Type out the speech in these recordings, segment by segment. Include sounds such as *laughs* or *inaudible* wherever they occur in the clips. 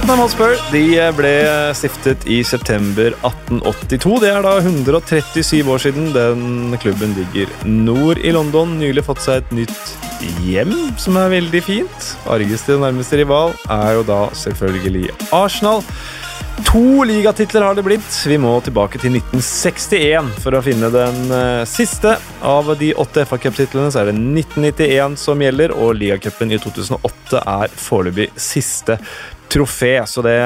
Tottenham Hotspur de ble stiftet i september 1882. Det er da 137 år siden. Den klubben ligger nord i London. Nylig fått seg et nytt hjem, som er veldig fint. Argeste nærmeste rival er jo da selvfølgelig Arsenal. To ligatitler har det blitt. Vi må tilbake til 1961 for å finne den uh, siste. Av de åtte FA Cup-titlene så er det 1991 som gjelder, og ligacupen i 2008 er foreløpig siste trofé. Så det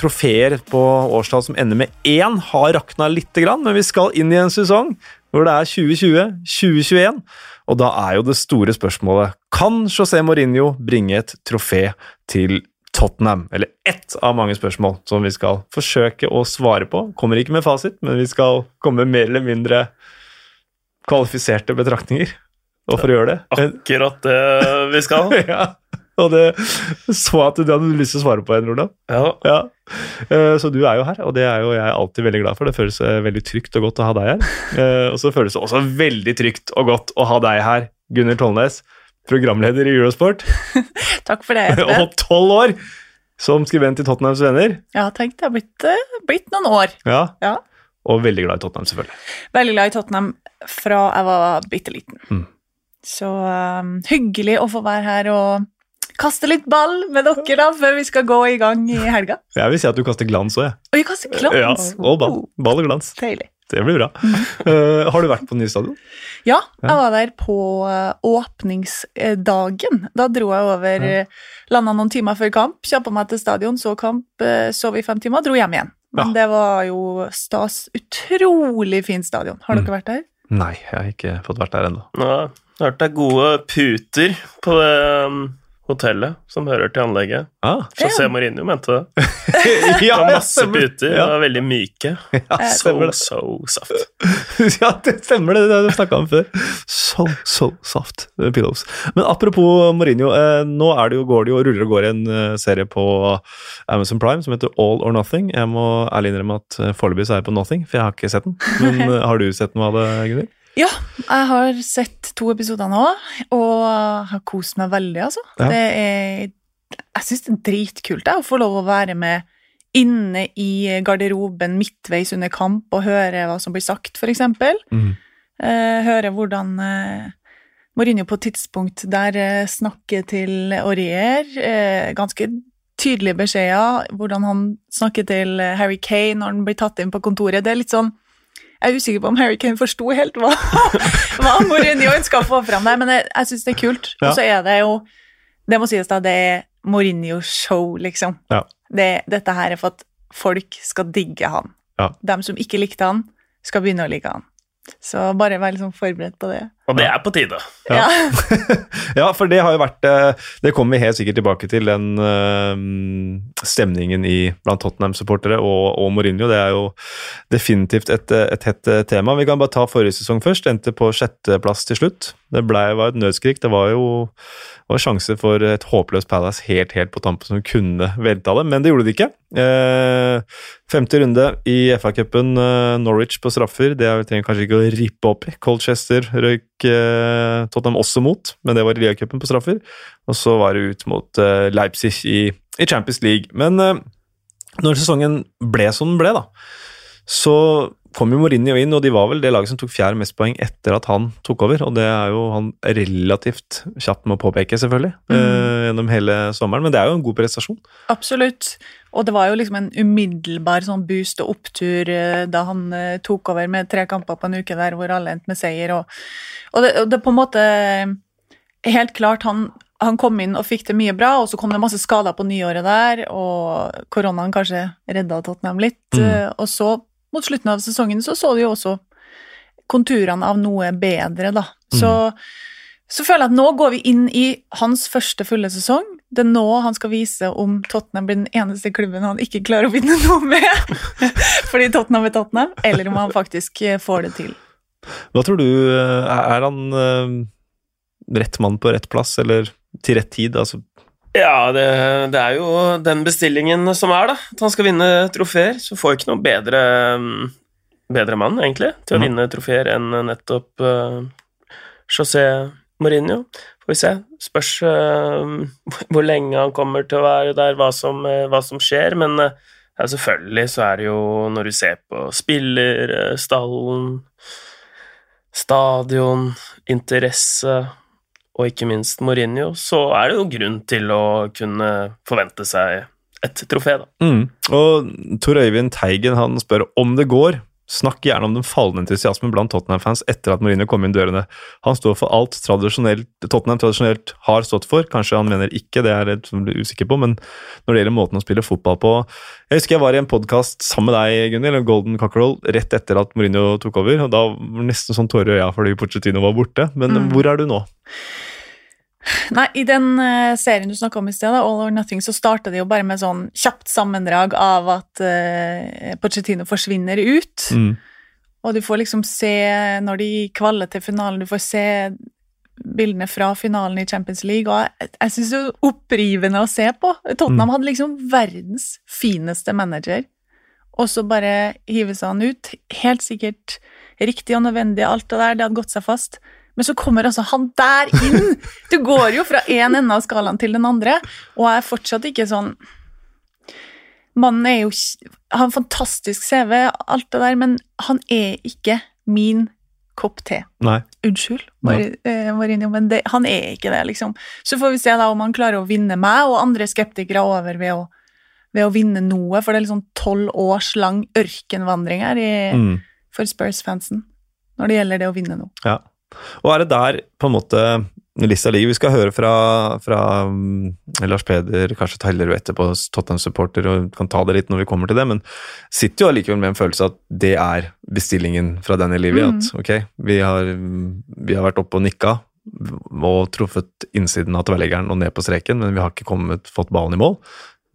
trofeer på årstall som ender med én, har rakna lite grann, men vi skal inn i en sesong hvor det er 2020-2021. Og da er jo det store spørsmålet Kan José Mourinho bringe et trofé til Tottenham? Eller ett av mange spørsmål som vi skal forsøke å svare på. Kommer ikke med fasit, men vi skal komme mer eller mindre kvalifiserte betraktninger. Og for å gjøre det Akkurat det vi skal. *laughs* ja. Og det så at du hadde lyst til å svare på en, Roland. Ja. Ja. Eh, Så du er jo her, og det er jo jeg alltid veldig glad for. Det føles eh, veldig trygt og godt å ha deg her. *laughs* Eh, Og så føles det også veldig trygt og godt å ha deg her, Gunnhild Tollnes, programleder i Eurosport, *laughs* Takk for det. *laughs* Og tolv år som skribent i Tottenhams Venner. Ja, tenk, det har blitt, blitt noen år. Ja. Ja. Og veldig glad i Tottenham, selvfølgelig. Veldig glad i Tottenham fra jeg var bitte liten. Mm. Så um, hyggelig å få være her og kaste litt ball med dere da, før vi skal gå i gang i helga. Jeg vil si at du kaster glans òg, jeg. Og jeg kaster glans! Ja, og ball. Ball og glans. Deilig. Det blir bra. Uh, har du vært på ny nye stadion? Ja, Ja. jeg var der på eh, åpningsdagen. Da dro jeg over, Ja. eh, landa noen timer før kamp, kjappa meg til stadion, så kamp, sov i fem timer, dro hjem igjen. Men det var jo stas. Utrolig fint stadion. Har Mm. dere vært der? Nei, jeg har ikke fått vært der ennå. Ja, jeg har hørt det er gode puter på det hotellet som hører til anlegget. Ah, José Mourinho mente det. *laughs* ja, Det var masse puter, Ja. og veldig myke. Ja, So, so soft. *laughs* ja, det stemmer det. Det har du snakka om før. So, so soft pillows. Men apropos Mourinho. Eh, nå er det jo, går det jo ruller og går en eh, serie på Amazon Prime som heter All or Nothing. Jeg må ærlig innrømme at eh, foreløpig så er jeg på Nothing, for jeg har ikke sett den. Men *laughs* eh, har du sett noe av det, Gunhild? Ja, jeg har sett to episoder nå, og har kost meg veldig, altså. Ja. Det er Jeg syns det er dritkult jeg, å få lov å være med inne i garderoben midtveis under kamp og høre hva som blir sagt, eksempel. Mm. Eh, høre hvordan eh, Mourinho på et tidspunkt der eh, snakker til Aurier. Eh, ganske tydelige beskjeder. Hvordan han snakker til Harry Kane når han blir tatt inn på kontoret. Det er litt sånn Jeg er usikker på om Harry Kane forsto helt hva, *laughs* hva Mourinho ønska å få fram der, men jeg, jeg syns det er kult. Ja. Og så er det jo Det må sies, da, det er Mourinho-show, liksom. Ja. Det, dette her er for at folk skal digge han. Ja. De som ikke likte han, skal begynne å like han. Så bare vær liksom forberedt på det. Og det er på tide. Ja. *laughs* Ja. for det har jo vært eh, Det kommer vi helt sikkert tilbake til, den eh, stemningen i, blant Tottenham-supportere og, og Mourinho. Det er jo definitivt et, et hett eh, tema. Vi kan bare ta forrige sesong først. Endte på sjetteplass til slutt. Det ble, var et nødskrik. Det var jo var sjanse for et håpløst Palace helt, helt på tampen som kunne velta det, men det gjorde det ikke. Eh, femte runde i FA-cupen, Norwich på straffer. Det er- trenger vi kanskje ikke å rippe opp i. Colchester røyk eh, Tottenham også mot, men det var i ligacupen på straffer. Og så var det ut mot eh, Leipzig i, i Champions League. Men eh, når sesongen ble som den ble, da, så kom jo Mourinho inn, og de var vel det laget som tok fjerde mest poeng etter at han tok over. Og det er jo han relativt kjapt med å påpeke, selvfølgelig, eh, gjennom hele sommeren. Men det er jo en god prestasjon. Absolutt. Og det var jo liksom en umiddelbar sånn boost og opptur eh, da han eh, tok over med tre kamper på en uke der hvor alle endte med seier. Og, og, det, og det på en måte Helt klart, han, han kom inn og fikk det mye bra, og så kom det masse skader på nyåret der, og koronaen kanskje redda Tottenham litt. Mm. eh, Og så, mot slutten av sesongen, så så du jo også konturene av noe bedre, da. Så, så føler jeg at nå går vi inn i hans første fulle sesong. Det er nå han skal vise om Tottenham blir den eneste klubben han ikke klarer å vinne noe med. *laughs* Fordi Tottenham er Tottenham, eller om han faktisk eh, får det til. Hva tror du, eh, er han eh, rett mann på rett plass, eller til rett tid? Altså, Ja, det, det er jo den bestillingen som er, da. At han skal vinne trofeer. Så får ikke noe bedre, mm, bedre mann, egentlig, til å mm. vinne trofeer enn nettopp uh, José Mourinho. Får vi se. Spørs uh, *laughs* hvor lenge han kommer til å være der, hva som, uh, hva som skjer. Men uh, ja, selvfølgelig så er det jo, når du ser på spillerstallen, stadion, interesse og ikke minst Mourinho, så er det jo grunn til å kunne forvente seg et trofé, da. Mm. Og Tor Øyvind Teigen han spør om det går. Snakk gjerne om den fallende entusiasmen blant Tottenham-fans etter at Mourinho kom inn dørene. Han står for alt tradisjonelt, Tottenham tradisjonelt har stått for. Kanskje han mener ikke, det er jeg litt usikker på, men når det gjelder måten å spille fotball på Jeg husker jeg var i en podkast sammen med deg, Gunhild, Golden Cockerel, rett etter at Mourinho tok over. og Da var det nesten sånn tårer i øya fordi Pochettino var borte. Men mm. hvor er du nå? Nei, I den uh, serien du snakka om i sted, All or Nothing, så starta det jo bare med sånn kjapt sammendrag av at uh, Pochettino forsvinner ut. Mm. Og du får liksom se, når de kvaller til finalen, du får se bildene fra finalen i Champions League, og jeg, jeg syns det er opprivende å se på. Tottenham mm. hadde liksom verdens fineste manager, og så bare hives han ut. Helt sikkert riktig og nødvendig, alt det der, det hadde gått seg fast. Men så kommer altså han der inn! Du går jo fra én ende av skalaen til den andre, og er fortsatt ikke sånn Mannen er jo har en fantastisk CV, alt det der, men han er ikke min kopp te. Nei. Unnskyld, Marinho, men det, han er ikke det, liksom. Så får vi se da om han klarer å vinne meg og andre skeptikere over ved å, ved å vinne noe, for det er liksom tolv års lang ørkenvandring her i, mm. for Spurs-fansen når det gjelder det å vinne noe. Ja. Og er det der på en måte lista ligger? Vi skal høre fra, fra um, Lars Peder, kanskje Tellerud etterpå, Tottenham-supporter, og kan ta det litt når vi kommer til det, men sitter jo allikevel med en følelse at det er bestillingen fra Danny Livy. Mm. At ok, vi har, vi har vært oppe og nikka og truffet innsiden av tverrleggeren og ned på streken, men vi har ikke kommet, fått ballen i mål.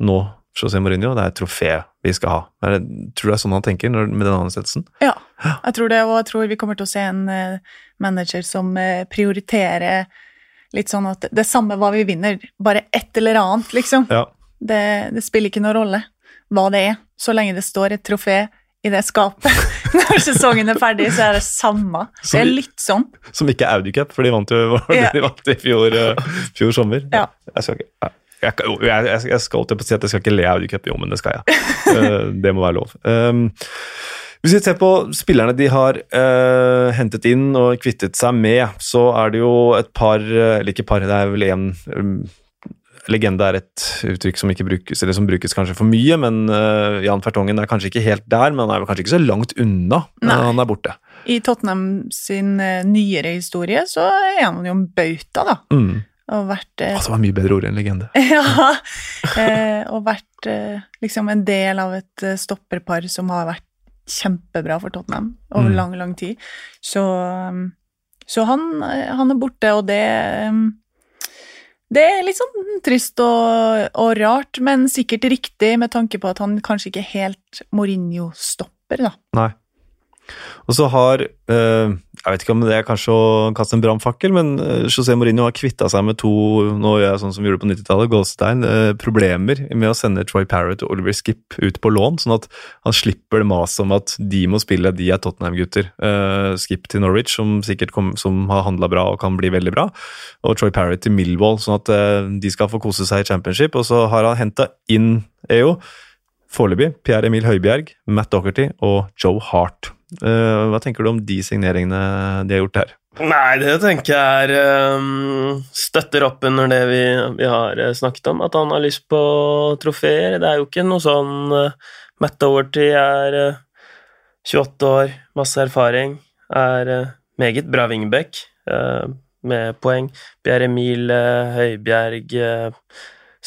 Nå José Mourinho. Det er et trofé vi skal ha. Det, tror du det er sånn han tenker når, med den ansettelsen? Ja, jeg tror det, og jeg tror vi kommer til å se en uh, manager som uh, prioriterer litt sånn at det er samme hva vi vinner, bare et eller annet, liksom. Ja. Det, det, spiller ikke noen rolle hva det er, så lenge det står et trofé i det skapet. *laughs* Når sesongen er ferdig, så er det samme. det er litt sånn. Som ikke er Audi Cup, for de vant jo *laughs* ja. de vant i fjor, uh, fjor sommer. Ja. Jeg skal ikke... Ja. Jeg, jeg, jeg, skal alltid si at jeg skal ikke le av Cup, jo, men det skal jeg. Uh, *laughs* det må være lov. Um, hvis vi ser på spillerne de har uh, hentet inn og kvittet seg med, så er det jo et par Eller ikke par, det er vel én um, Legende er et uttrykk som ikke brukes, eller som brukes kanskje for mye, men uh, Jan Fertongen er kanskje ikke helt der, men han er kanskje ikke så langt unna Nei. han er borte. I Tottenham sin nyere historie så er han jo en bauta, da. Mm. Og vært eh, Altså, det var mye bedre ord enn legende. *laughs* ja. Eh, og vært eh, liksom en del av et eh, stopperpar som har vært kjempebra for Tottenham over mm. lang, lang tid. Så, um, så han, eh, han, er borte, og det um, det er litt sånn trist og, og, rart, men sikkert riktig med tanke på at han kanskje ikke helt Mourinho-stopper, da. Nei. Og så har eh, Jeg vet ikke om det er kanskje å kaste en brannfakkel, men eh, José Mourinho har kvitta seg med to nå gjør jeg sånn som vi gjorde på 90-tallet, Goldstein, eh, problemer med å sende Troy Parrott og Oliver Skip ut på lån, sånn at han slipper det maset om at de må spille, de er Tottenham-gutter. Skip til Norwich, som sikkert kom, som har handla bra og kan bli veldig bra, og Troy Parrott til Millwall, sånn at de skal få kose seg i championship. Og så har han henta inn EO. Foreløpig Pierre Emil Høibjerg, Matt Docherty og Joe Hart. Uh, hva tenker du om de signeringene de har gjort her? Nei, det tenker jeg er um, Støtter opp under det vi, vi, har eh, snakket om, at han har lyst på trofeer. Det er jo ikke noe sånn uh, Matt Doherty er uh, 28 år, masse erfaring, er meget bra wingback med poeng. Pierre Emil Høibjerg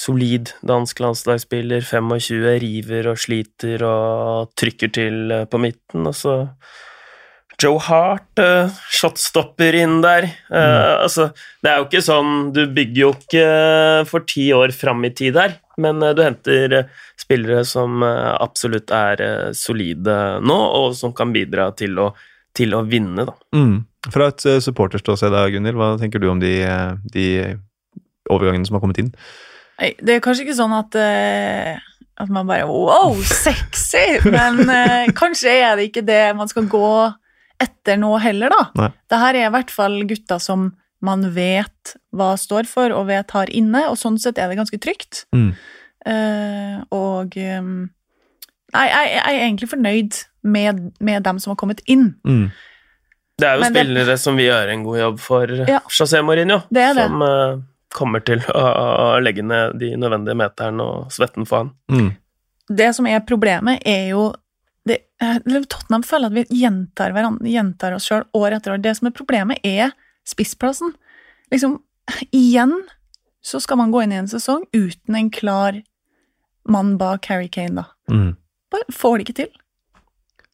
solid dansk landslagsspiller, 25, river og sliter og trykker til eh, på midten, og så Joe Hart, uh, shotstopper inn der. Uh, mm. altså, det er jo ikke sånn Du bygger jo ikke for ti år fram i tid her, men uh, du henter spillere som absolutt er solide nå, og som kan bidra til å, til å vinne, da. Mm. Fra et supporterståsted, Gunhild, hva tenker du om de, de overgangene som har kommet inn? Det er kanskje ikke sånn at, uh, at man bare Wow, sexy! Men uh, kanskje er det ikke det man skal gå etter nå heller, da. Nei. Det her er i hvert fall gutter som man vet hva står for, og vet har inne, og sånn sett er det ganske trygt. Mm. Uh, og um, Nei, jeg, jeg er egentlig fornøyd med, med dem som har kommet inn. Mm. Det er jo Men det- spillere som vi gjør en god jobb for, Ja. José Mourinho. Det er det. Som kommer til å, legge ned de nødvendige meterne og svetten for han. Mm. Det som er problemet, er jo det, Tottenham føler at vi gjentar, gjentar oss sjøl år etter år. Det som er problemet, er spissplassen. Liksom, igjen så skal man gå inn i en sesong uten en klar mann bak Harry Kane, da. Mm. Bare får det ikke til.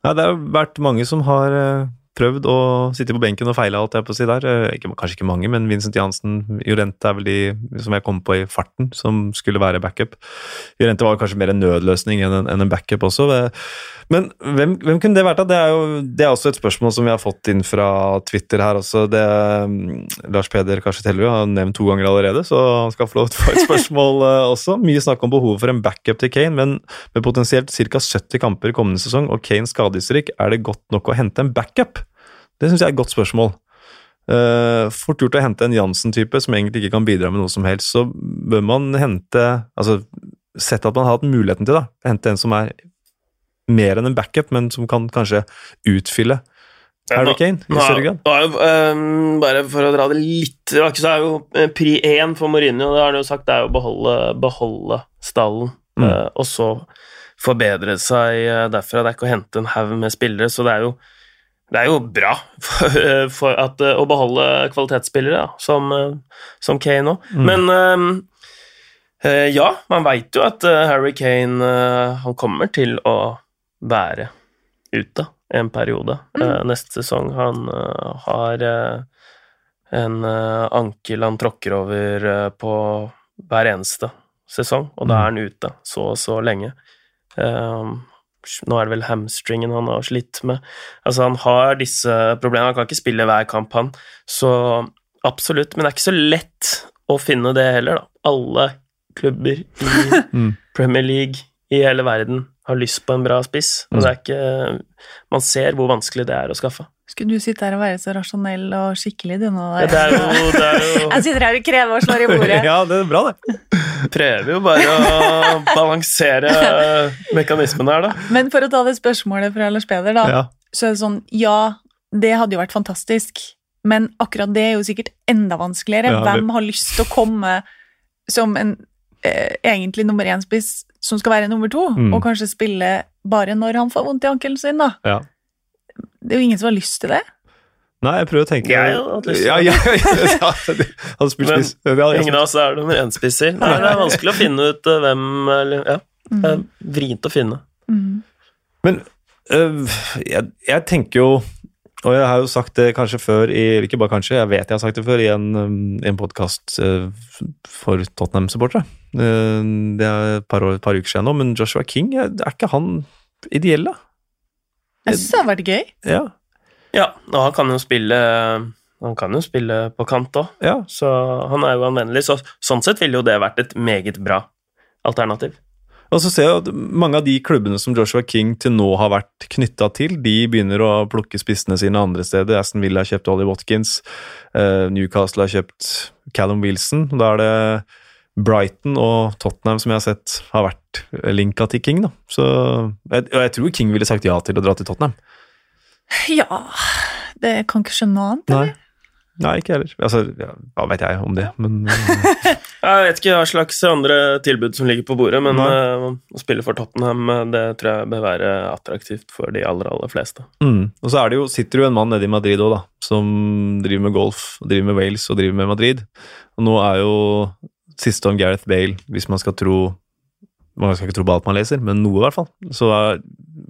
Ja, det har vært mange som har eh, prøvd å sitte på benken og feile, alt jeg på å si der. Eh, Ikke, kanskje ikke mange, men Vincent Jansen, Jorente er vel de som jeg kom på i farten, som skulle være backup. Jorente var kanskje mer en nødløsning enn en, enn en backup også. Eh, Men hvem, hvem kunne det vært? da? Det er jo det er også et spørsmål som vi har fått inn fra Twitter her også. Det, mm, Lars Peder Karsetellerud har nevnt to ganger allerede, så han skal få lov til å få et spørsmål eh, også. Mye snakk om behovet for en backup til Kane, men med potensielt ca. 70 kamper kommende sesong og Kanes skadehistorikk, er det godt nok å hente en backup? Det syns jeg er et godt spørsmål. Uh, fort gjort å hente en Jansen-type som egentlig ikke kan bidra med noe som helst. Så bør man hente altså Sett at man har hatt muligheten til det. Hente en som er mer enn en backup, men som kan kanskje utfylle Harry Kane i større grad. ehm, bare for å dra det litt tilbake, så er jo eh, pri én for Mourinho, det har han jo sagt, det er å beholde, beholde stallen, Mm. uh, og så forbedre seg derfra. Det er ikke å hente en haug med spillere, så det er jo det er jo bra for, for at, eh, å beholde kvalitetsspillere, da, som, eh, som Kane òg. Mm. Men eh, ja, man veit jo at eh, Harry Kane eh, han kommer til å være ute en periode eh, neste sesong. Han eh, har eh, en eh, ankel han tråkker over eh, på hver eneste sesong, og da er han ute så og så lenge. Eh, nå er det vel hamstringen han har slitt med. Altså, han har disse problemene. Han kan ikke spille hver kamp, han. Så absolutt. Men det er ikke så lett å finne det heller, da. Alle klubber i *laughs* Mm. Premier League i hele verden har lyst på en bra spiss. Og det er ikke Man ser hvor vanskelig det er å skaffe. Skulle du sitte her og være så rasjonell og skikkelig, du nå? Det er jo, det er jo Jeg sitter her og krever og slår i bordet. *laughs* Ja, det er bra, det. Prøver jo bare å balansere mekanismene her, da. Men for å ta det spørsmålet fra Lars Peder, da. Ja. så er det sånn Ja, det hadde jo vært fantastisk, men akkurat det er jo sikkert enda vanskeligere. Ja, Hvem har lyst til å komme som en eh, egentlig nummer én-spiss som skal være nummer to, Mm. og kanskje spille bare når han får vondt i ankelen sin, da? Ja. Det er jo ingen som har lyst til det. Nei, jeg prøver å tenke Jeg hadde hatt lyst til ja, *laughs* ja, ja, Hadde spilt spiss. Ingen av oss er nummer én-spisser. Nei, Det er vanskelig å finne ut eh, hvem eller, Ja, det er vrient å finne. Mm. Men øh, jeg, jeg tenker jo og jeg har jo sagt det kanskje før, i, eller ikke bare kanskje, jeg vet jeg har sagt det før i en, um, en podkast for Tottenham-supportere. Det er et par, år, et par uker siden nå, men Joshua King, er ikke han ideell, da? Jeg syns det hadde vært gøy. Ja. Ja, og han kan jo spille Han kan jo spille på kant òg, ja. så han er jo anvendelig. Så, sånn sett ville jo det vært et meget bra alternativ. Og så ser jeg at mange av de klubbene som Joshua King til nå har vært knytta til, de begynner å plukke spissene sine andre steder. Aston Villa har kjøpt Ollie Watkins, eh, Newcastle har kjøpt Callum Wilson. Da er det Brighton og Tottenham som jeg har sett har vært linka til King. da. Så, jeg, og jeg tror King ville sagt ja til å dra til Tottenham. Ja Det kan ikke skjønne noe annet. Nei, Nei ikke heller. Altså, ja, hva vet jeg om det, men *laughs* Jeg vet ikke hva slags andre tilbud som ligger på bordet, men eh, å spille for Tottenham eh, det tror jeg bør være attraktivt for de aller, aller fleste. Mm. Og så er det jo, sitter det jo en mann nede i Madrid òg, da, som driver med golf, driver med Wales og driver med Madrid. Og nå er jo siste om Gareth Bale, hvis man skal tro Man skal ikke tro på alt man leser, men noe, i hvert fall. Så er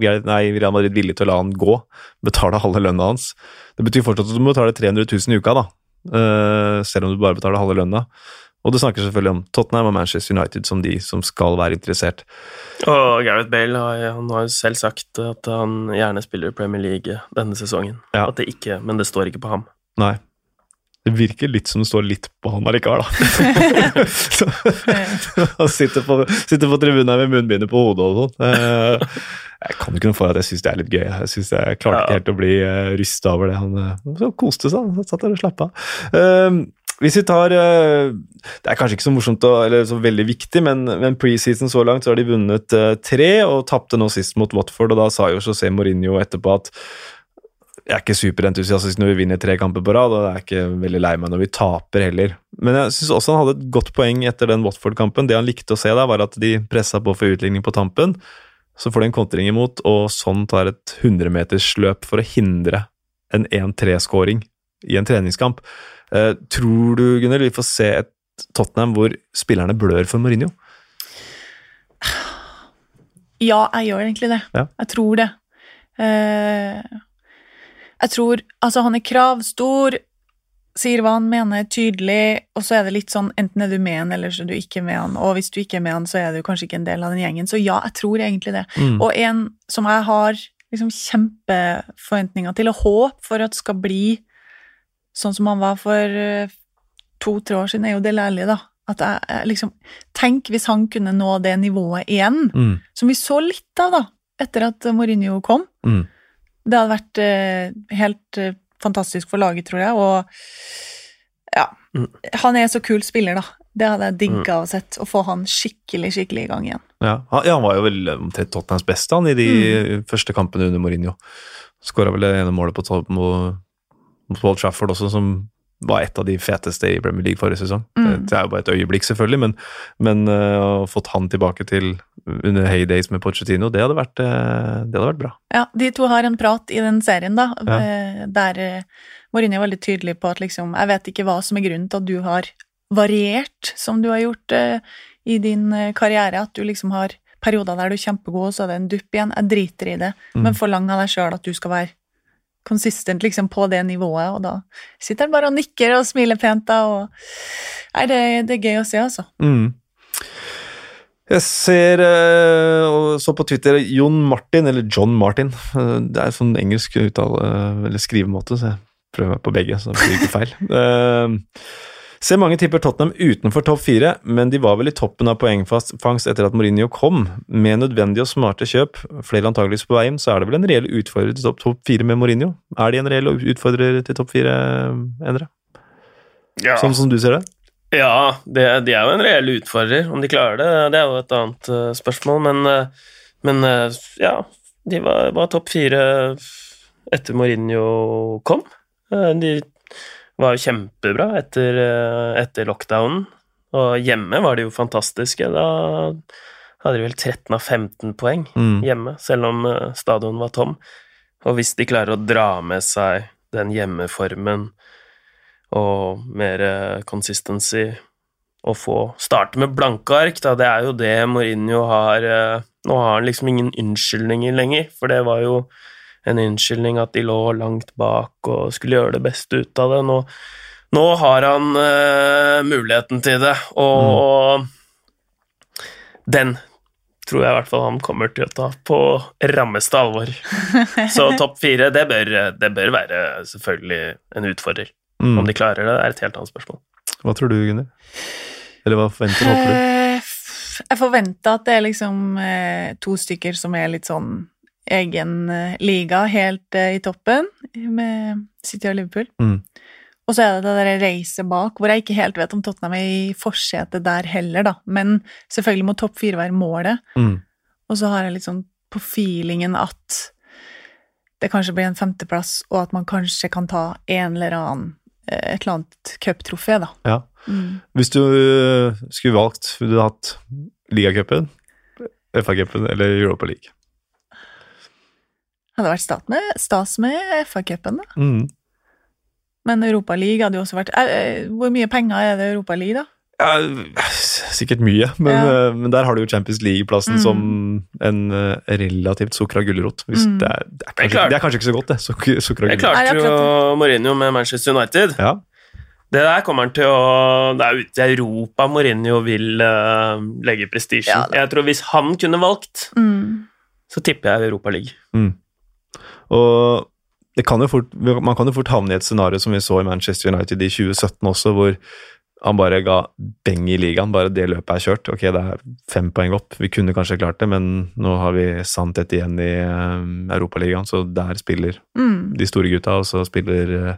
Gareth, nei, Real Madrid villig til å la han gå, betale halve lønna hans. Det betyr fortsatt at du må betale 300 000 i uka, da. Uh, selv om du bare betaler halve lønna. Og det snakker selvfølgelig om Tottenham og Manchester United som de som skal være interessert. Og Gareth Bale har, han har jo selv sagt at han gjerne spiller i Premier League denne sesongen. Ja. At det ikke, men det står ikke på ham. Nei. Det virker litt som det står litt på han allikevel, da. Så- *laughs* *laughs* Han sitter på, sitter på tribunen her med munnbindet på hodet og sånn. Eh, Jeg kan jo ikke noe for at jeg syns det er litt gøy. Jeg synes jeg klarte ikke helt å bli uh, rysta over det. Han eh, så koste seg, han satt der og slappa av. Eh, hvis vi tar eh, Det er kanskje ikke så morsomt eller så veldig viktig, men, men preseason så langt så har de vunnet eh, tre og tapte nå sist mot Watford. og Da sa jo José Mourinho etterpå at jeg er ikke superentusiastisk når vi vinner tre kamper på rad, og jeg er ikke veldig lei meg når vi taper heller. Men jeg syns også han hadde et godt poeng etter den Watford-kampen. Det han likte å se der, var at de pressa på for utligning på tampen. Så får de en kontring imot, og sånn tar et 100-metersløp for å hindre en 1-3-skåring i en treningskamp. Eh, tror du, Gunnhild, vi får se et Tottenham hvor spillerne blør for Mourinho? Ja, jeg gjør egentlig det. Ja. Jeg tror det. Eh, jeg tror Altså, han er kravstor, sier hva han mener tydelig, og så er det litt sånn enten er du med han, eller så er du ikke med han, og hvis du ikke er med han, så er du kanskje ikke en del av den gjengen. Så ja, jeg tror egentlig det. Mm. Og en som jeg har liksom kjempeforventninger til, og håp for at skal bli sånn som han var for eh, to-tre år siden, er jo det lærlige, da. At jeg, jeg liksom Tenk hvis han kunne nå det nivået igjen, Mm. som vi så litt av, da, etter at Mourinho kom. Mm. Det hadde vært eh, helt eh, fantastisk for laget, tror jeg, og ja. Mm. Han er så kul spiller, da. Det hadde jeg digga å sett, å få han skikkelig, skikkelig i gang igjen. Ja, han, ja, han var jo vel omtrent Tottenhams beste han i de første kampene under Mourinho. Skåra vel det ene målet på mot, Old Trafford også, som var et av de feteste i Premier League forrige sesong. Mm. Det, det er jo bare et øyeblikk, selvfølgelig, men, men uh, å fått han tilbake til under heydays med Pochettino, det hadde vært, eh, det hadde vært bra. Ja, de to har en prat i den serien, da, Ja. eh, der eh, Mourinho er veldig tydelig på at liksom Jeg vet ikke hva som er grunnen til at du har variert som du har gjort i din karriere, at du liksom har perioder der du er kjempegod, og så er det en dupp igjen. Jeg driter i det, Mm. men forlang av deg sjøl at du skal være konsistent liksom på det nivået, og da sitter han bare og nikker og smiler pent, da, og Nei, det, det er gøy å se, altså. Mm. Jeg ser eh, og så på Twitter Jon Martin, eller John Martin. eh, det er sånn engelsk uttale, eh, eller skrivemåte, så jeg prøver meg på begge, så det blir ikke feil. *laughs* Eh, ser mange tipper Tottenham utenfor topp fire, men de var vel i toppen av poengfangst etter at Mourinho kom. Med nødvendige og smarte kjøp, flere antageligvis på vei hjem, så er det vel en reell utfordrer til topp topp fire med Mourinho? Er de en reell utfordrer til topp fire, Endre? Ja, Sånn som du ser det? Ja det, de er jo en reell utfordrer. Om de klarer det, det er jo et annet uh, spørsmål, men, uh, men uh, ja, de var, var topp fire etter Mourinho kom. De var jo kjempebra etter, etter lockdownen, og hjemme var de jo fantastiske. Da hadde de vel 13 av 15 poeng Mm. hjemme, selv om stadion var tom. Og hvis de klarer å dra med seg den hjemmeformen og mer eh, consistency å få starte med blanke ark, da, det er jo det Mourinho har eh, Nå har han liksom ingen unnskyldninger lenger, for det var jo en unnskyldning at de lå langt bak og skulle gjøre det beste ut av det. Nå, nå har han uh, muligheten til det, og den tror jeg i hvert fall han kommer til å ta på rammeste alvor. *laughs* Så topp fire, det bør, det bør være selvfølgelig en utfordrer. Mm. Om de klarer det, er et helt annet spørsmål. Hva tror du, Gunnhild? Eller hva forventer håper du? Eh, Jeg forventer at det er liksom eh, to stykker som er litt sånn egen eh, liga, helt i toppen, med City og Liverpool. Mm. Og så er det det der racet bak, hvor jeg ikke helt vet om Tottenham er i forsetet der heller, da. Men selvfølgelig må topp fire være målet. Mm. Og så har jeg litt sånn på feelingen at det kanskje blir en femteplass, og at man kanskje kan ta en eller annen et eller annet cuptrofé, da. Ja. Mm. Hvis du øh, skulle valgt, ville du hatt ligacupen, FA-cupen eller Europa League? Hadde vært stas med, stas med FA-cupen, da. Mm. Men Europa League hadde jo også vært eh, eh, Hvor mye penger er det Europa League, da? Ja, sikkert mye, men, Ja. øh, men der har du jo Champions League-plassen Mm. som en øh, relativt sukra gulrot. Mm. det, det, det er kanskje ikke så godt, det. Suk sukra Jeg gulrot. Klarte jo Mourinho med Manchester United. Ja. Det der kommer han til å Det er ute i Europa Mourinho vil uh, legge prestisjen. Ja, jeg tror hvis han kunne valgt, Mm. så tipper jeg Europa League. Og det kan jo fort, man kan jo fort havne i et scenario som vi så i Manchester United i 2017 også, hvor han bare ga beng i ligaen. Bare det løpet er kjørt. Ok, det er fem poeng opp. Vi kunne kanskje klart det, men nå har vi sant Santet igjen i uh, Europaligaen, så der spiller Mm. de store gutta, og så spiller uh,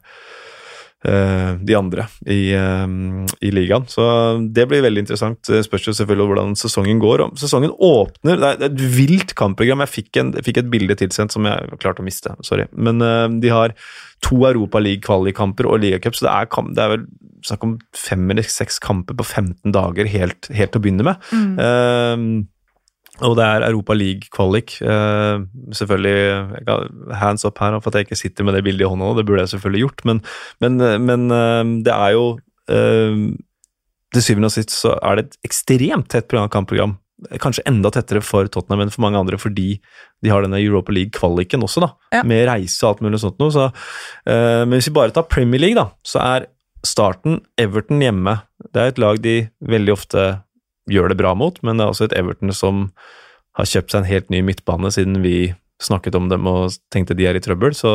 de andre i, uh, i ligaen. Så det blir veldig interessant. Det spørs jo selvfølgelig hvordan sesongen går. Om sesongen åpner Det er et vilt kampprogram. Jeg fikk, en, jeg fikk et bilde tilsendt som jeg klarte å miste, sorry. Men de har to Europa League-kvalikkamper og ligacup, så det er, kamp, det er vel snakk om fem eller seks kamper på 15 dager helt, helt å begynne med. Mm. Eh, og det er Europa League-kvalik. Eh, selvfølgelig hands up her for at jeg ikke sitter med det bildet i hånda nå, det burde jeg selvfølgelig gjort, men, men, eh, men eh, det er jo eh, Til syvende og sist så er det et ekstremt tett program- kampprogram. Kanskje enda tettere for Tottenham enn for mange andre, fordi de har denne Europa League-kvaliken også, da. Ja. Med reise og alt mulig sånt noe. Så, men hvis vi bare tar Premier League, da, så er starten Everton hjemme. Det er et lag de veldig ofte gjør det bra mot, men det er også et Everton som har kjøpt seg en helt ny midtbane siden vi snakket om dem og tenkte de er i trøbbel, så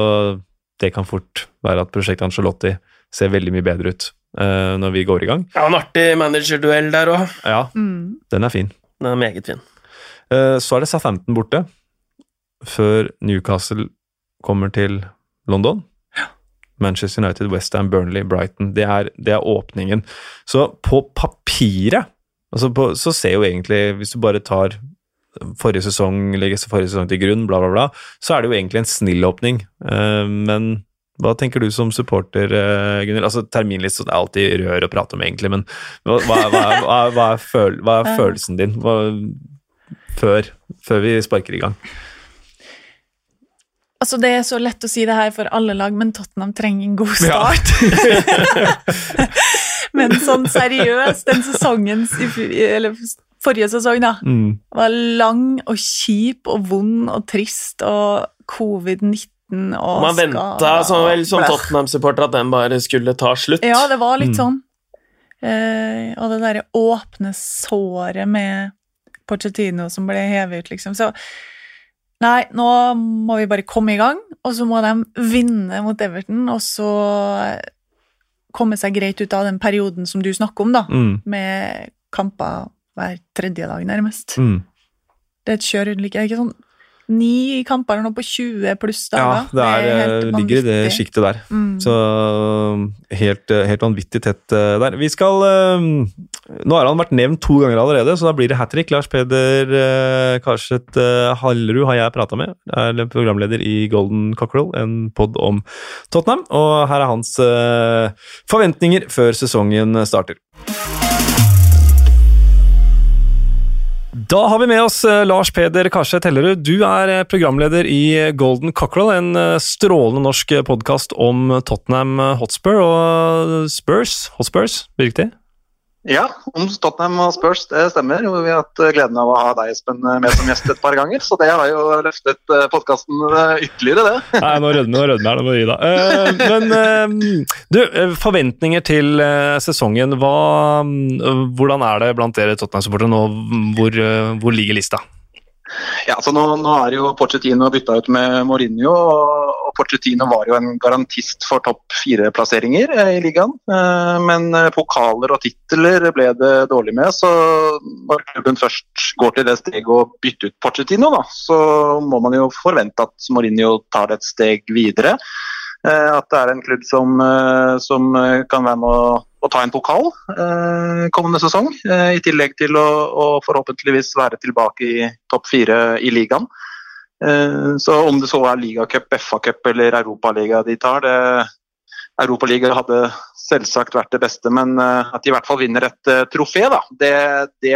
det kan fort være at prosjektet Angelotti ser veldig mye bedre ut uh, når vi går i gang. Ja, en artig managerduell der òg. Ja, Mm. den er fin. Den er meget fin. Uh, så er det Southampton borte, før Newcastle kommer til London. Manchester United, Westham, Burnley, Brighton. Det er, det er åpningen. Så på papiret altså på, så ser jo egentlig, hvis du bare tar forrige sesong, legger forrige sesong til grunn, bla, bla, bla, så er det jo egentlig en snill åpning. Uh, men hva tenker du som supporter, uh, Gunhild? Altså, terminliste er alltid rør å prate om, egentlig, men hva, hva, hva, hva, er, føl, er følelsen din før, før vi sparker i gang? Altså, det er så lett å si det her for alle lag, men Tottenham trenger en god start. Ja. *laughs* *laughs* men sånn seriøst, den sesongen i Eller forrige sesong, da. Mm. var lang og kjip og vond og trist og covid-19 og Man venta som, vel, som Tottenham-supporter at den bare skulle ta slutt. Ja, det var litt Mm. sånn. Eh, og det derre åpne såret med Pochettino som ble hevet ut, liksom. Så nei, nå må vi bare komme i gang, og så må de vinne mot Everton, og så komme seg greit ut av den perioden som du snakker om, da, Mm. med kamper hver tredje dag, nærmest. Mm. Det er et kjør, like, ikke sånn ni kamper eller noe på 20 pluss Ja, dager. det er, helt ligger i det sjiktet der. Mm. Så helt, helt vanvittig tett eh, der. Vi skal eh, Nå har han vært nevnt to ganger allerede, så da blir det hat trick. Lars Peder eh, Karset eh, Hallerud har jeg prata med. Er programleder i Golden Cockerel, en pod om Tottenham. Og her er hans eh, forventninger før sesongen starter. Da har vi med oss eh, Lars Peder Karseth Hellerud. Du er eh, programleder i Golden Cockerel, en eh, strålende norsk podkast om Tottenham Hotspur og Spurs. Hotspurs, riktig? Ja, om Tottenham og Spurs, det stemmer. Vi har hatt gleden av å ha deg, Espen, med som gjest et par ganger. Så det har jo løftet podkasten ytterligere, det. Nei, nå rødmer nå rødmer jeg, det må gi deg. Eh, men eh, du, eh, forventninger til eh, sesongen. Hva, eh, hvordan er det blant dere Tottenham-supportere nå? Hvor, eh, hvor ligger lista? Ja, så nå, nå er jo Pochettino bytta ut med Mourinho, og, Pochettino var jo en garantist for topp fire-plasseringer eh, i ligaen. Eh, men eh, pokaler og titler ble det dårlig med, så når klubben først går til det steget å bytte ut Pochettino, da, så må man jo forvente at Mourinho tar det et steg videre. At det er en klubb som, som kan være med å, å ta en pokal eh, kommende sesong. eh, I tillegg til å, å forhåpentligvis være tilbake i topp fire i ligaen. Eh, så om det så er ligacup, FA-cup eller Europaliga de tar, det Europaliga hadde selvsagt vært det beste, men eh, at de i hvert fall vinner et eh, trofé, da, det, det,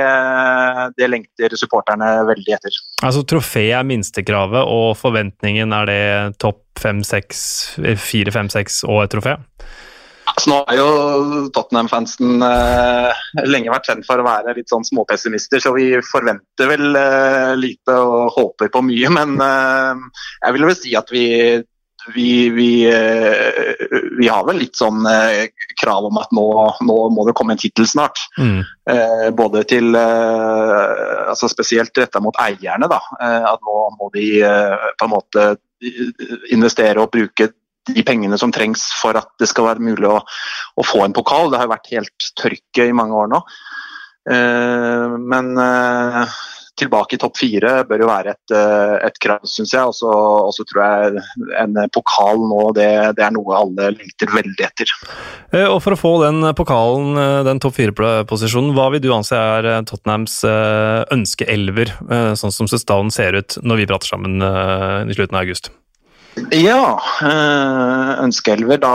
det lengter supporterne veldig etter. Altså Trofé er minstekravet, og forventningen er det topp fem, seks, fire, fem, seks og et trofé? Nå har jo Tottenham-fansen eh, lenge vært kjent for å være litt sånn småpessimister, så vi forventer vel eh, lite og håper på mye. Men eh, jeg vil vel si at vi vi, vi, eh, vi, har vel litt sånn eh, krav om at nå, nå må det komme en tittel snart. Mm. Eh, både til altså Spesielt retta mot eierne. da, At nå må de på en måte investere og bruke de pengene som trengs for at det skal være mulig å, å få en pokal. Det har jo vært helt tørke i mange år nå. Men tilbake i topp fire bør jo være et, eh, et krav, syns jeg. Og så tror jeg en pokal nå, det, det, er noe alle lengter veldig etter. Og For å få den pokalen, den topp fire-posisjonen, hva vil du anse er Tottenhams ønskeelver, sånn som stallen ser ut når vi prater sammen i slutten av august? Ja, øh, ønskeelver. Da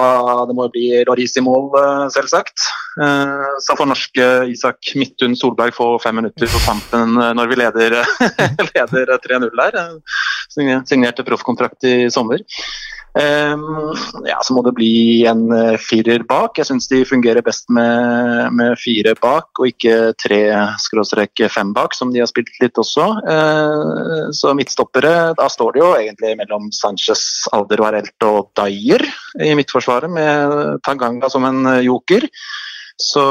det må bli mål, øh, selvsagt. Uh, så får norske Isak Midthun Solberg få fem minutter på kampen når vi leder, *laughs* leder 3-0 der. Signerte proffkontrakt i sommer. Um, ja, så må det bli en uh, firer bak. Jeg syns de fungerer best med, med fire bak, og ikke tre skråstrek fem bak, som de har spilt litt også. Uh, så midtstoppere, da står det jo egentlig mellom Sanchez, Alder Varelt og Dyer i midtforsvaret, med Tanganga som en joker. Så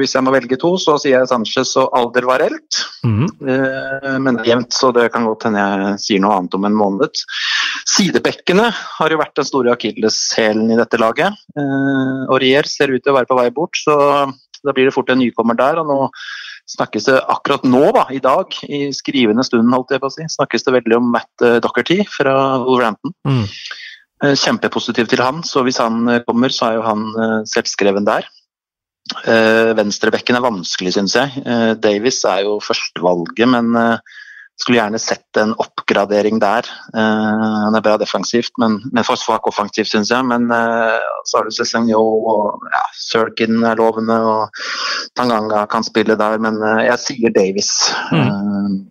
hvis jeg må velge to, så sier jeg Sanchez og Alderweireld. Mm. Eh, men det er jevnt, så det kan godt hende jeg sier noe annet om en måned. Sidebekkene har jo vært den store akilleshælen i dette laget. og Aurier ser ut til å være på vei bort, så da blir det fort en nykommer der. og nå snakkes det akkurat nå, da, i dag, i skrivende stund, holdt jeg på å si, snakkes det veldig om Matt Docherty fra Wolverhampton. Mm. Eh, kjempepositiv til han, så hvis han eh, kommer, så er jo han selvskreven der. Uh, Venstrebekken er vanskelig, syns jeg. Uh, Davis er jo førstevalget, men uh, skulle gjerne sett en oppgradering der. Han er bra defensivt, men, men for svak offensivt, syns jeg. Men så har du Cézanne og ja, Sirkin er lovende, og Tanganga kan spille der, men jeg sier Davis. Mm.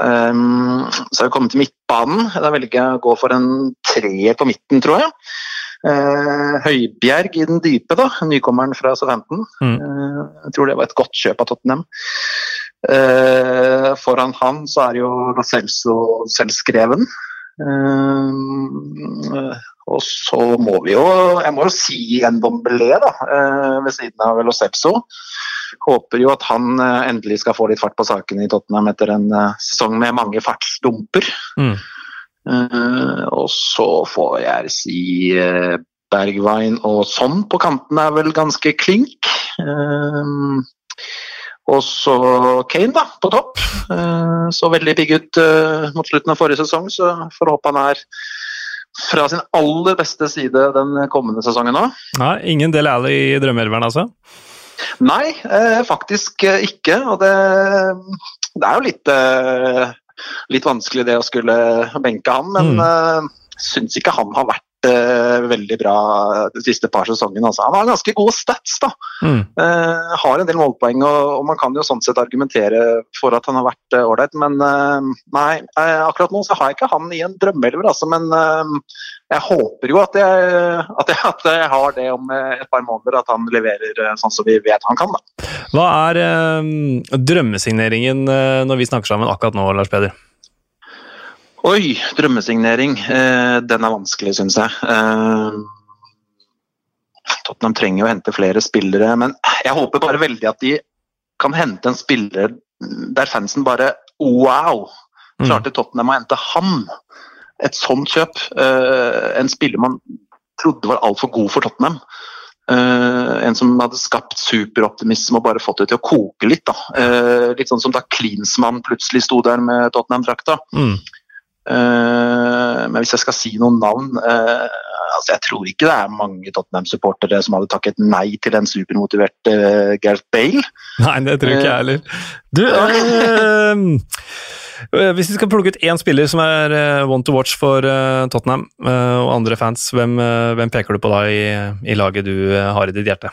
Um, så har vi kommet til midtbanen. Da velger jeg å gå for en treer på midten, tror jeg. Eh, Høibjerg i den dype, da, nykommeren fra Southampton. Mm. Eh, jeg tror det var et godt kjøp av Tottenham. Eh, foran han så er jo Lo Celso selvskreven. Og så må vi jo Jeg må jo si en Dombelé da, ved siden av Lo Celso. Håper jo at han endelig skal få litt fart på sakene i Tottenham etter en sesong med mange fartsdumper. Mm. Uh, og så får jeg si uh, Bergwijn og sånn på kanten er vel ganske klink. Uh, og så Kane, da, på topp. så veldig pigg ut mot slutten av forrige sesong, så får håpe han er fra sin aller beste side den kommende sesongen òg. Ingen Del Alli i drømmeelveren, altså? Nei, faktisk ikke. Og det, det er jo litt litt vanskelig det å skulle benke han, men mm. uh, syns ikke han har vært uh, veldig bra de siste par sesongene. Altså. Han har ganske gode stats, da. Mm. Uh, har en del målpoeng, og, og, man kan jo sånn sett argumentere for at han har vært ålreit, uh, men nei, akkurat nå så har jeg ikke han i en drømmeelver, altså, men jeg håper jo at jeg, at, jeg, at jeg, har det om et par måneder, at han leverer sånn som vi vet han kan. Da. Hva er eh, drømmesigneringen eh, når vi snakker sammen akkurat nå, Lars Peder? Oi, drømmesignering. Eh, den er vanskelig, syns jeg. Eh, Tottenham trenger jo å hente flere spillere, men jeg håper bare veldig at de kan hente en spiller der fansen bare Wow! Mm. Klarte Tottenham å hente ham? et sånt kjøp, uh, en spiller man trodde var altfor god for Tottenham. Uh, en som hadde skapt superoptimisme og bare fått det til å koke litt. da. Uh, litt sånn som da Klinsmann plutselig sto der med Tottenham-drakta. Mm. Uh, men hvis jeg skal si noen navn altså Jeg tror ikke det er mange Tottenham-supportere som hadde takket nei til en supermotivert Gareth Bale. Nei, det tror ikke jeg heller. Du, Eh, hvis vi skal plukke ut én spiller som er one to watch for Tottenham og andre fans, hvem, hvem, peker du på da i, i laget du har i ditt hjerte?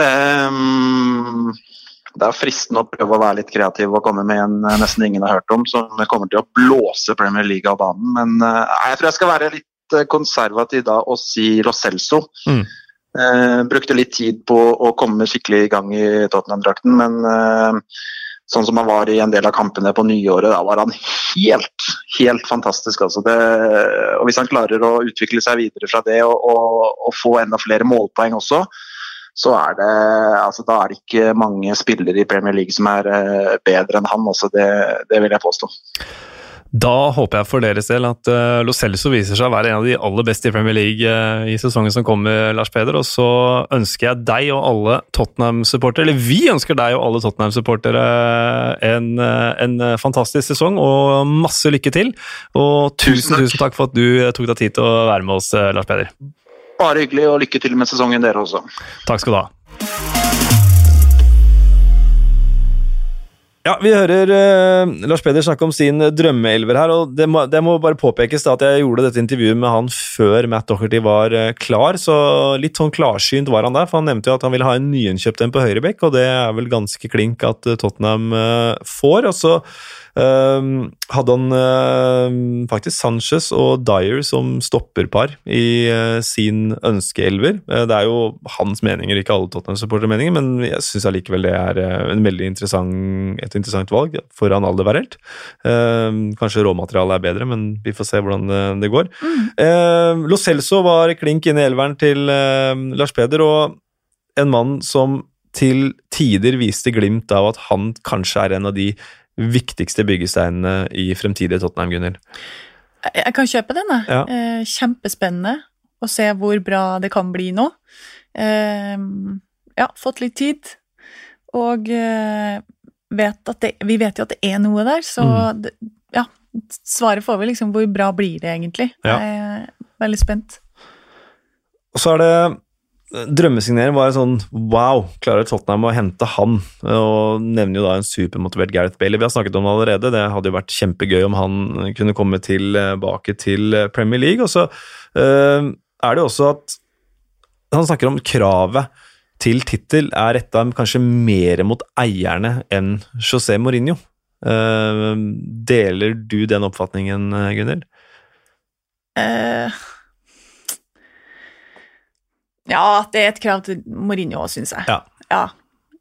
Um, det er fristende å prøve å være litt kreativ og komme med en nesten ingen har hørt om, som kommer til å blåse Premier League av banen. Men jeg tror jeg skal være litt konservativ da og si Lo Celso. Mm. brukte litt tid på å komme skikkelig i gang i Tottenham-drakten, men sånn som han var i en del av kampene på nyåret, da var han helt, helt fantastisk. Altså det, og Hvis han klarer å utvikle seg videre fra det og, og, og få enda flere målpoeng også, så er det altså Da er det ikke mange spillere i Premier League som er uh, bedre enn han. Også det, det vil jeg påstå. Da håper jeg for deres del at uh, Lo Celso viser seg å være en av de aller beste i Premier League uh, i sesongen som kommer, Lars Peder. Og så ønsker jeg deg og alle Tottenham-supportere, eller vi ønsker deg og alle Tottenham-supportere en, uh, en, fantastisk sesong og masse lykke til. Og tusen, tusen takk for at du tok deg tid til å være med oss, Lars Peder. Bare hyggelig, og lykke til med sesongen, dere også. Takk skal du ha. Ja, Vi hører uh, Lars Peder snakke om sin drømmeelver her. og Det må, det må bare påpekes da, at jeg gjorde dette intervjuet med han før Matt Docherty var uh, klar. så Litt sånn klarsynt var han der, for han nevnte jo at han ville ha en nyinnkjøpt en på høyrebekk, og det er vel ganske klink at uh, Tottenham får. og så Uh, hadde han uh, faktisk Sanchez og Dyer som stopperpar i uh, sin ønskeelver. det er jo hans meninger, ikke alle Tottenham-supportere meninger, men jeg syns allikevel det er en veldig interessant, et interessant valg foran Aldeverelt. kanskje råmaterialet er bedre, men vi får se hvordan det, det går. Mm. Lo Celso var klink inne i elveren til Lars Peder, og en mann som til tider viste glimt av at han kanskje er en av de viktigste byggesteinene i fremtidige Tottenham, Gunhild? Jeg kan kjøpe den, jeg. Ja. Eh, kjempespennende å se hvor bra det kan bli nå. Eh, ja, fått litt tid, og eh, vet det, vi vet jo at det er noe der, så mm. det, ja, svaret får vi liksom hvor bra blir det egentlig. Ja. Jeg er veldig spent. Og så er det Drømmesignering var en sånn wow, klarer Tottenham å hente han? Og nevner jo da en supermotivert Gareth Bailey. Vi har snakket om det allerede. Det hadde jo vært kjempegøy om han kunne komme tilbake til Premier League. Og så uh, er det jo også at han snakker om kravet til tittel er retta kanskje mer mot eierne enn José Mourinho. Uh, deler du den oppfatningen, Gunhild? Uh ja, det er et krav til Mourinho òg, syns jeg. Ja. ja.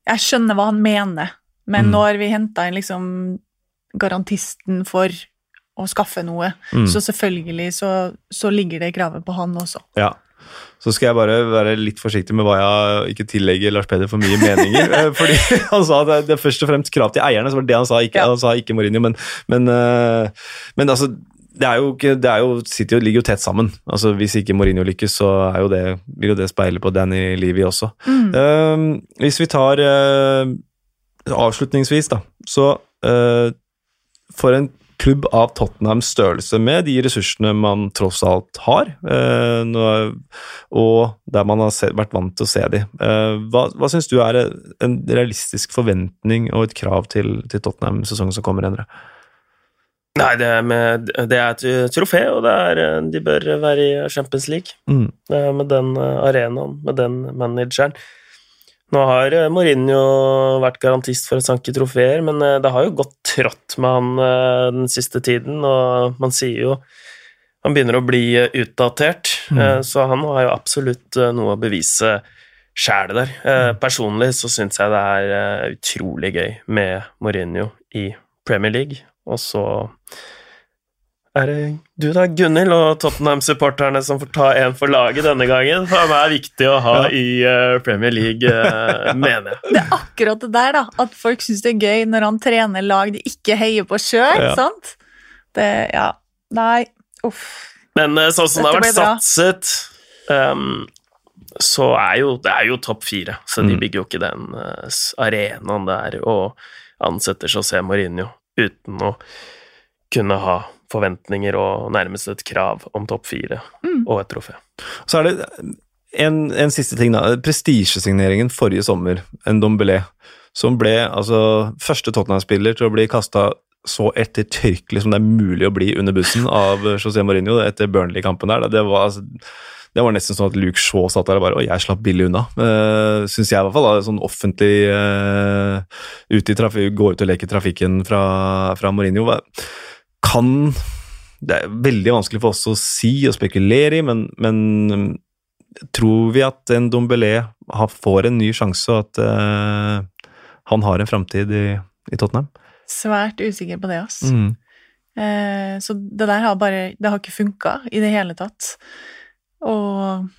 Jeg skjønner hva han mener, men mm. når vi henta inn liksom garantisten for å skaffe noe, mm. så selvfølgelig så, så, ligger det kravet på han også. Ja. Så skal jeg bare være litt forsiktig med hva jeg ikke tillegger Lars Peder for mye meninger. *laughs* Eh, fordi *laughs* han sa at det er først og fremst krav til eierne, så var det det han sa. Ikke, ja. han sa ikke Mourinho, men, men, eh, men altså det er jo, ikke, det er jo, City ligger jo tett sammen. Altså Hvis ikke Mourinho lykkes, så er jo det, vil jo det speile på Danny Levy også. Mm. Uh, hvis vi tar uh, avslutningsvis, da, så uh, For en klubb av Tottenhams størrelse, med de ressursene man tross alt har, eh, og der man har se, vært vant til å se dem, hva, hva syns du er en realistisk forventning og et krav til, til Tottenham-sesongen som kommer, Endre? Nei, det er, med, det er, et trofé, og er, de bør være i Champions League. Mm. Med den arenaen, med den manageren. Nå har eh, Mourinho vært garantist for å sanke trofeer, men eh, det har jo gått trått med han eh, den siste tiden, og man sier jo han begynner å bli utdatert, mm. så han har jo absolutt noe å bevise sjæl der. Mm. Personlig så syns jeg det er utrolig gøy med Mourinho i Premier League. Og så er det du da, Gunhild, og Tottenham-supporterne som får ta én for laget denne gangen. For det er viktig å ha i uh, Premier League, uh, mener jeg. *laughs* Det er akkurat det der, da. At folk syns det er gøy når han trener lag de ikke heier på sjøl. Ja. Sant? Det Ja. Nei, uff. Men uh, sånn som det har vært satset um, så er jo det er jo topp fire, så de mm. bygger jo ikke den arenaen der og ansetter José Mourinho uten å kunne ha forventninger og nærmest et krav om topp fire mm. og et trofé. Så er det en, en siste ting, da. Prestisjesigneringen forrige sommer, en Dombelé, som ble altså første Tottenham-spiller til å bli kasta så ettertrykkelig som det er mulig å bli under bussen av José Mourinho etter Burnley-kampen der. Det var altså det var nesten sånn at Luke Shaw satt der og bare Og jeg slapp billig unna. Uh, Syns jeg, i hvert fall. Da, sånn offentlig uh, ute i trafik, Gå ut og leke trafikken fra, fra Mourinho. Kan Det er veldig vanskelig for oss å si og spekulere i, men, men tror vi at en Dombelé får en ny sjanse, og at uh, han har en framtid i, i Tottenham. Svært usikker på det, ass. Mm. Uh, så det der har bare Det har ikke funka i det hele tatt. Og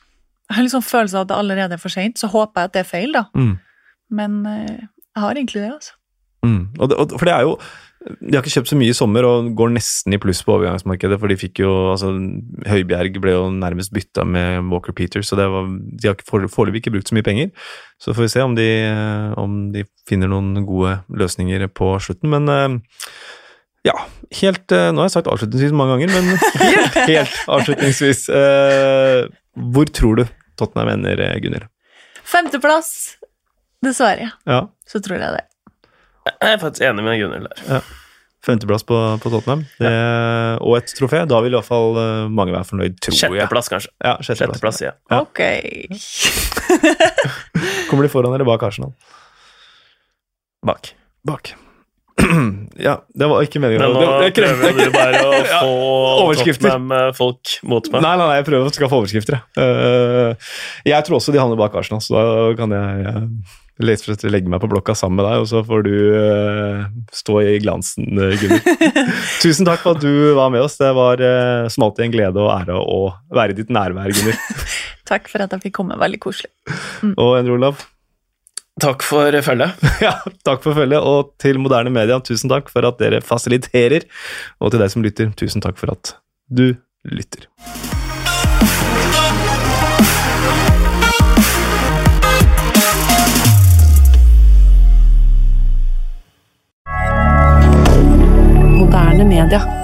jeg har liksom følelsen av at det allerede er for seint, så håper jeg at det er feil, da. Mm. Men eh, jeg har egentlig det, altså. Mm. Og det, og, for det er jo De har ikke kjøpt så mye i sommer og går nesten i pluss på overgangsmarkedet, for de fikk jo altså Høibjerg ble jo nærmest bytta med Walker Peters, så det var, de har foreløpig ikke brukt så mye penger. Så får vi se om de, om de finner noen gode løsninger på slutten. Men eh, ja, helt eh, Nå har jeg sagt avslutningsvis mange ganger, men *laughs* helt, helt avslutningsvis Uh, Hvor tror du Tottenham ender, Gunhild? Femteplass, dessverre. Ja, Så tror jeg det. Jeg er faktisk enig med Gunhild der. Femteplass på, på Tottenham, det, og et trofé. Da vil i hvert fall eh, mange være fornøyd, tror jeg. Sjetteplass, kanskje. Ja, sjetteplass. Ja. Ja. Ok. *laughs* Kommer de foran eller bak Arsenal? Bak. Bak. *clears throat* ja, det var ikke meningen. Men nå Det- det krevde- prøver du bare å *laughs* få overskrifter. Tottenham-folk mot meg. Nei, nei, nei, jeg prøver å skaffe overskrifter. jeg. Eh, jeg tror også de havner bak Arsenal, så da kan jeg og legge meg på blokka sammen med deg, og så får du uh, stå i glansen, Gunnhild. *laughs* Tusen takk for at du var med oss. Det var uh, som alltid en glede og ære å være i ditt nærvær, Gunnhild. *laughs* Takk for at jeg fikk komme. Veldig koselig. Og Endre Olav. Takk for følget. *laughs* Ja, takk for følget, og til moderne media, tusen takk for at dere fasiliterer. Og til deg som lytter, tusen takk for at du lytter. Moderne media.